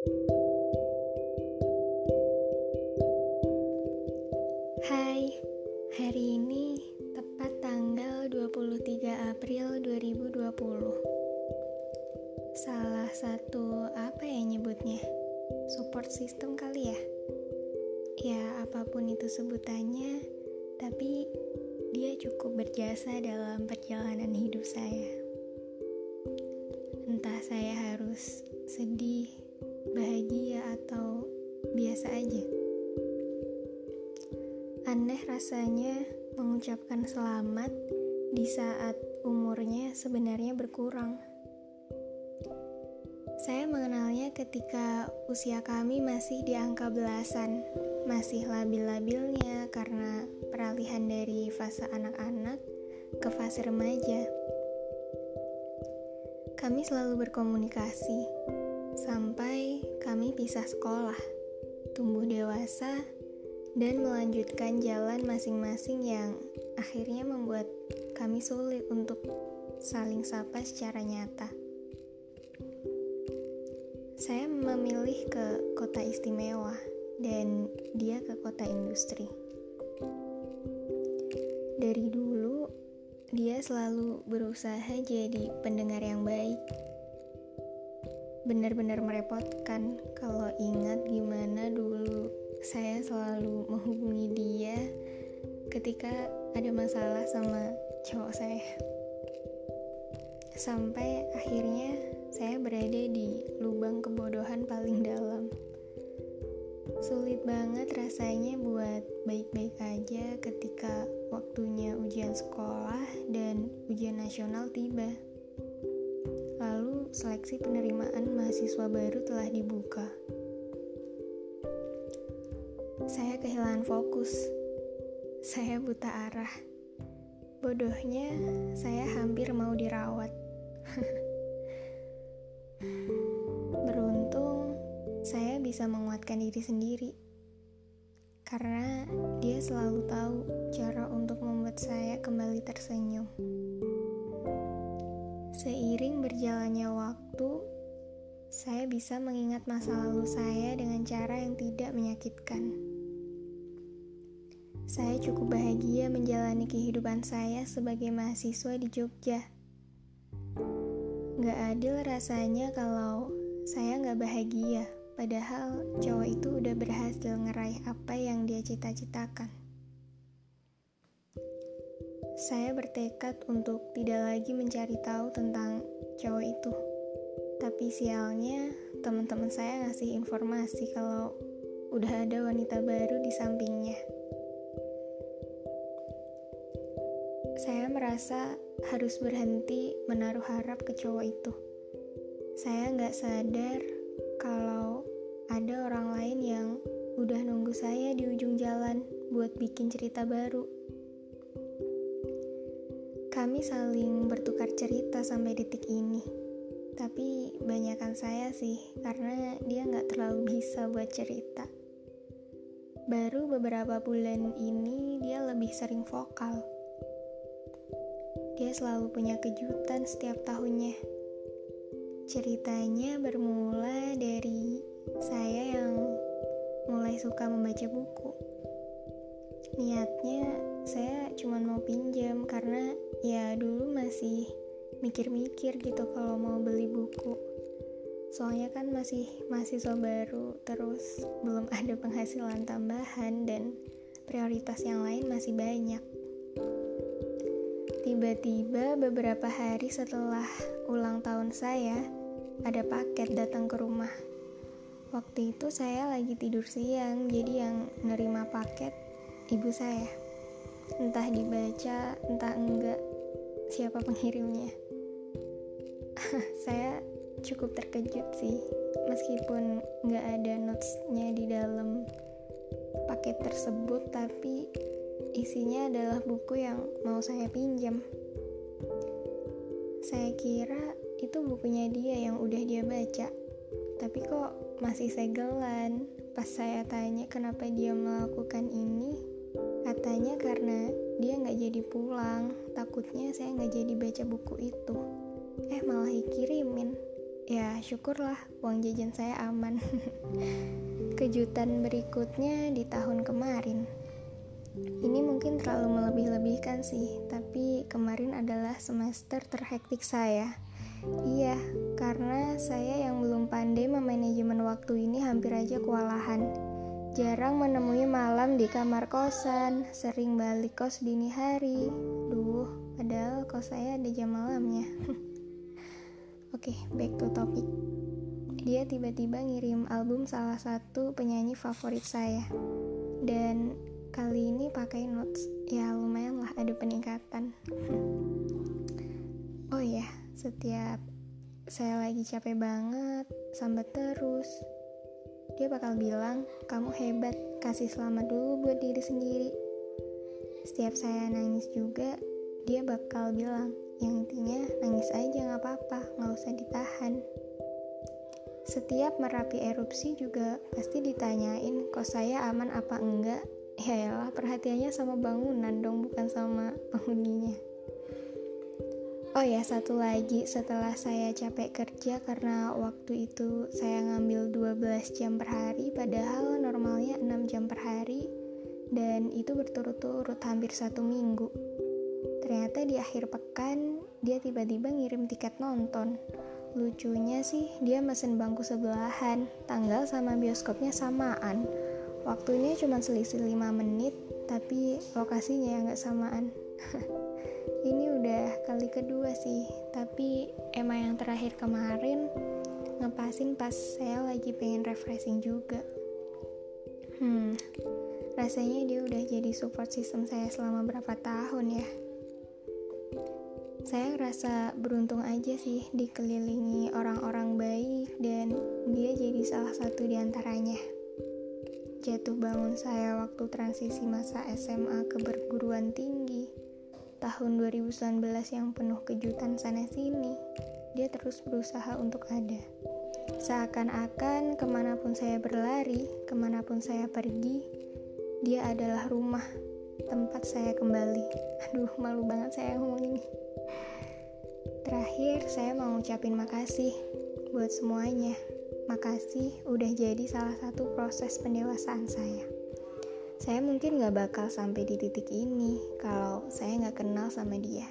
Hai, hari ini tepat tanggal 23 April 2020 Salah satu apa ya nyebutnya? Support system kali ya? Ya apa pun itu sebutannya Tapi dia cukup berjasa dalam perjalanan hidup saya Entah saya harus mengucapkan selamat di saat umurnya sebenarnya berkurang. Saya mengenalnya ketika usia kami masih di angka belasan, masih labil-labilnya karena peralihan dari fase anak-anak ke fase remaja. Kami selalu berkomunikasi sampai kami pisah sekolah, tumbuh dewasa, dan melanjutkan jalan masing-masing yang akhirnya membuat kami sulit untuk saling sapa secara nyata. Saya memilih ke kota istimewa dan dia ke kota industri. Dari dulu, dia selalu berusaha jadi pendengar yang baik. Benar-benar merepotkan kalau ingat gimana dulu saya selalu menghubungi dia ketika ada masalah sama cowok saya. Sampai akhirnya saya berada di lubang kebodohan paling dalam. Sulit banget rasanya buat baik-baik aja ketika waktunya ujian sekolah dan ujian nasional tiba. Lalu seleksi penerimaan mahasiswa baru telah dibuka. Saya kehilangan fokus. Saya buta arah. Bodohnya, saya hampir mau dirawat. Beruntung, saya bisa menguatkan diri sendiri karena dia selalu tahu cara untuk membuat saya kembali tersenyum. Seiring berjalannya waktu, saya bisa mengingat masa lalu saya dengan cara yang tidak menyakitkan. Saya cukup bahagia menjalani kehidupan saya sebagai mahasiswa di Jogja. Gak adil rasanya kalau saya gak bahagia. Padahal cowok itu udah berhasil ngeraih apa yang dia cita-citakan. Saya bertekad untuk tidak lagi mencari tahu tentang cowok itu. Tapi sialnya, teman-teman saya ngasih informasi kalau udah ada wanita baru di sampingnya. Merasa harus berhenti menaruh harap ke cowok itu. Saya nggak sadar kalau ada orang lain yang udah nunggu saya di ujung jalan buat bikin cerita baru. Kami saling bertukar cerita sampai detik ini. Tapi banyakkan saya sih, karena dia nggak terlalu bisa buat cerita. Baru beberapa bulan ini dia lebih sering vokal. Dia selalu punya kejutan setiap tahunnya Ceritanya bermula dari saya yang mulai suka membaca buku. Niatnya saya cuma mau pinjam karena ya dulu masih mikir-mikir gitu kalau mau beli buku. Soalnya kan masih mahasiswa baru, terus belum ada penghasilan tambahan dan prioritas yang lain masih banyak. Tiba-tiba beberapa hari setelah ulang tahun saya, ada paket datang ke rumah. Waktu itu saya lagi tidur siang, jadi yang nerima paket ibu saya. Entah dibaca, entah enggak siapa pengirimnya. saya cukup terkejut sih, meskipun nggak ada notesnya di dalam paket tersebut, tapi isinya adalah buku yang mau saya pinjam. Saya kira itu bukunya dia yang udah dia baca. Tapi kok masih segelan. Pas saya tanya kenapa dia melakukan ini, katanya karena dia nggak jadi pulang. Takutnya saya nggak jadi baca buku itu. Eh malah dikirimin. ya syukurlah uang jajan saya aman. Kejutan berikutnya di tahun kemarin. Mungkin terlalu melebih-lebihkan sih, tapi kemarin adalah semester terhektik saya. Iya, karena saya yang belum pandai memanajemen waktu ini hampir aja kewalahan. Jarang menemui malam di kamar kosan, sering balik kos dini hari. Duh, padahal kos saya ada jam malamnya. Oke, okay, back to topic. Dia tiba-tiba ngirim album salah satu penyanyi favorit saya. Dan kali ini pakai notes. Ya lumayan lah ada peningkatan. Oh ya setiap saya lagi capek banget sambat terus dia bakal bilang kamu hebat kasih selamat dulu buat diri sendiri. Setiap saya nangis juga dia bakal bilang yang intinya nangis aja nggak apa-apa nggak usah ditahan. Setiap merapi erupsi juga pasti ditanyain kok saya aman apa enggak ya lah perhatiannya sama bangunan dong bukan sama penghuninya. Oh ya satu lagi. Setelah saya capek kerja karena waktu itu saya ngambil 12 jam per hari padahal normalnya 6 jam per hari dan itu berturut-turut hampir satu minggu. Ternyata di akhir pekan dia tiba-tiba ngirim tiket nonton. Lucunya sih dia mesen bangku sebelahan. Tanggal sama bioskopnya samaan waktunya cuma selisih 5 menit tapi lokasinya yang gak samaan. Ini udah kali kedua sih tapi emang yang terakhir kemarin ngepasin pas saya lagi pengen refreshing juga. Hmm rasanya dia udah jadi support system saya selama berapa tahun ya. Saya ngerasa beruntung aja sih dikelilingi orang-orang baik dan dia jadi salah satu di antaranya jatuh bangun saya waktu transisi masa SMA ke perguruan tinggi. Tahun 2019 yang penuh kejutan sana sini dia terus berusaha untuk ada. Seakan-akan ke mana pun saya berlari ke mana pun saya pergi dia adalah rumah tempat saya kembali. Aduh malu banget saya ngomong ini. Terakhir saya mau ngucapin makasih buat semuanya Makasih udah jadi salah satu proses pendewasaan saya. Saya mungkin gak bakal sampai di titik ini kalau saya gak kenal sama dia.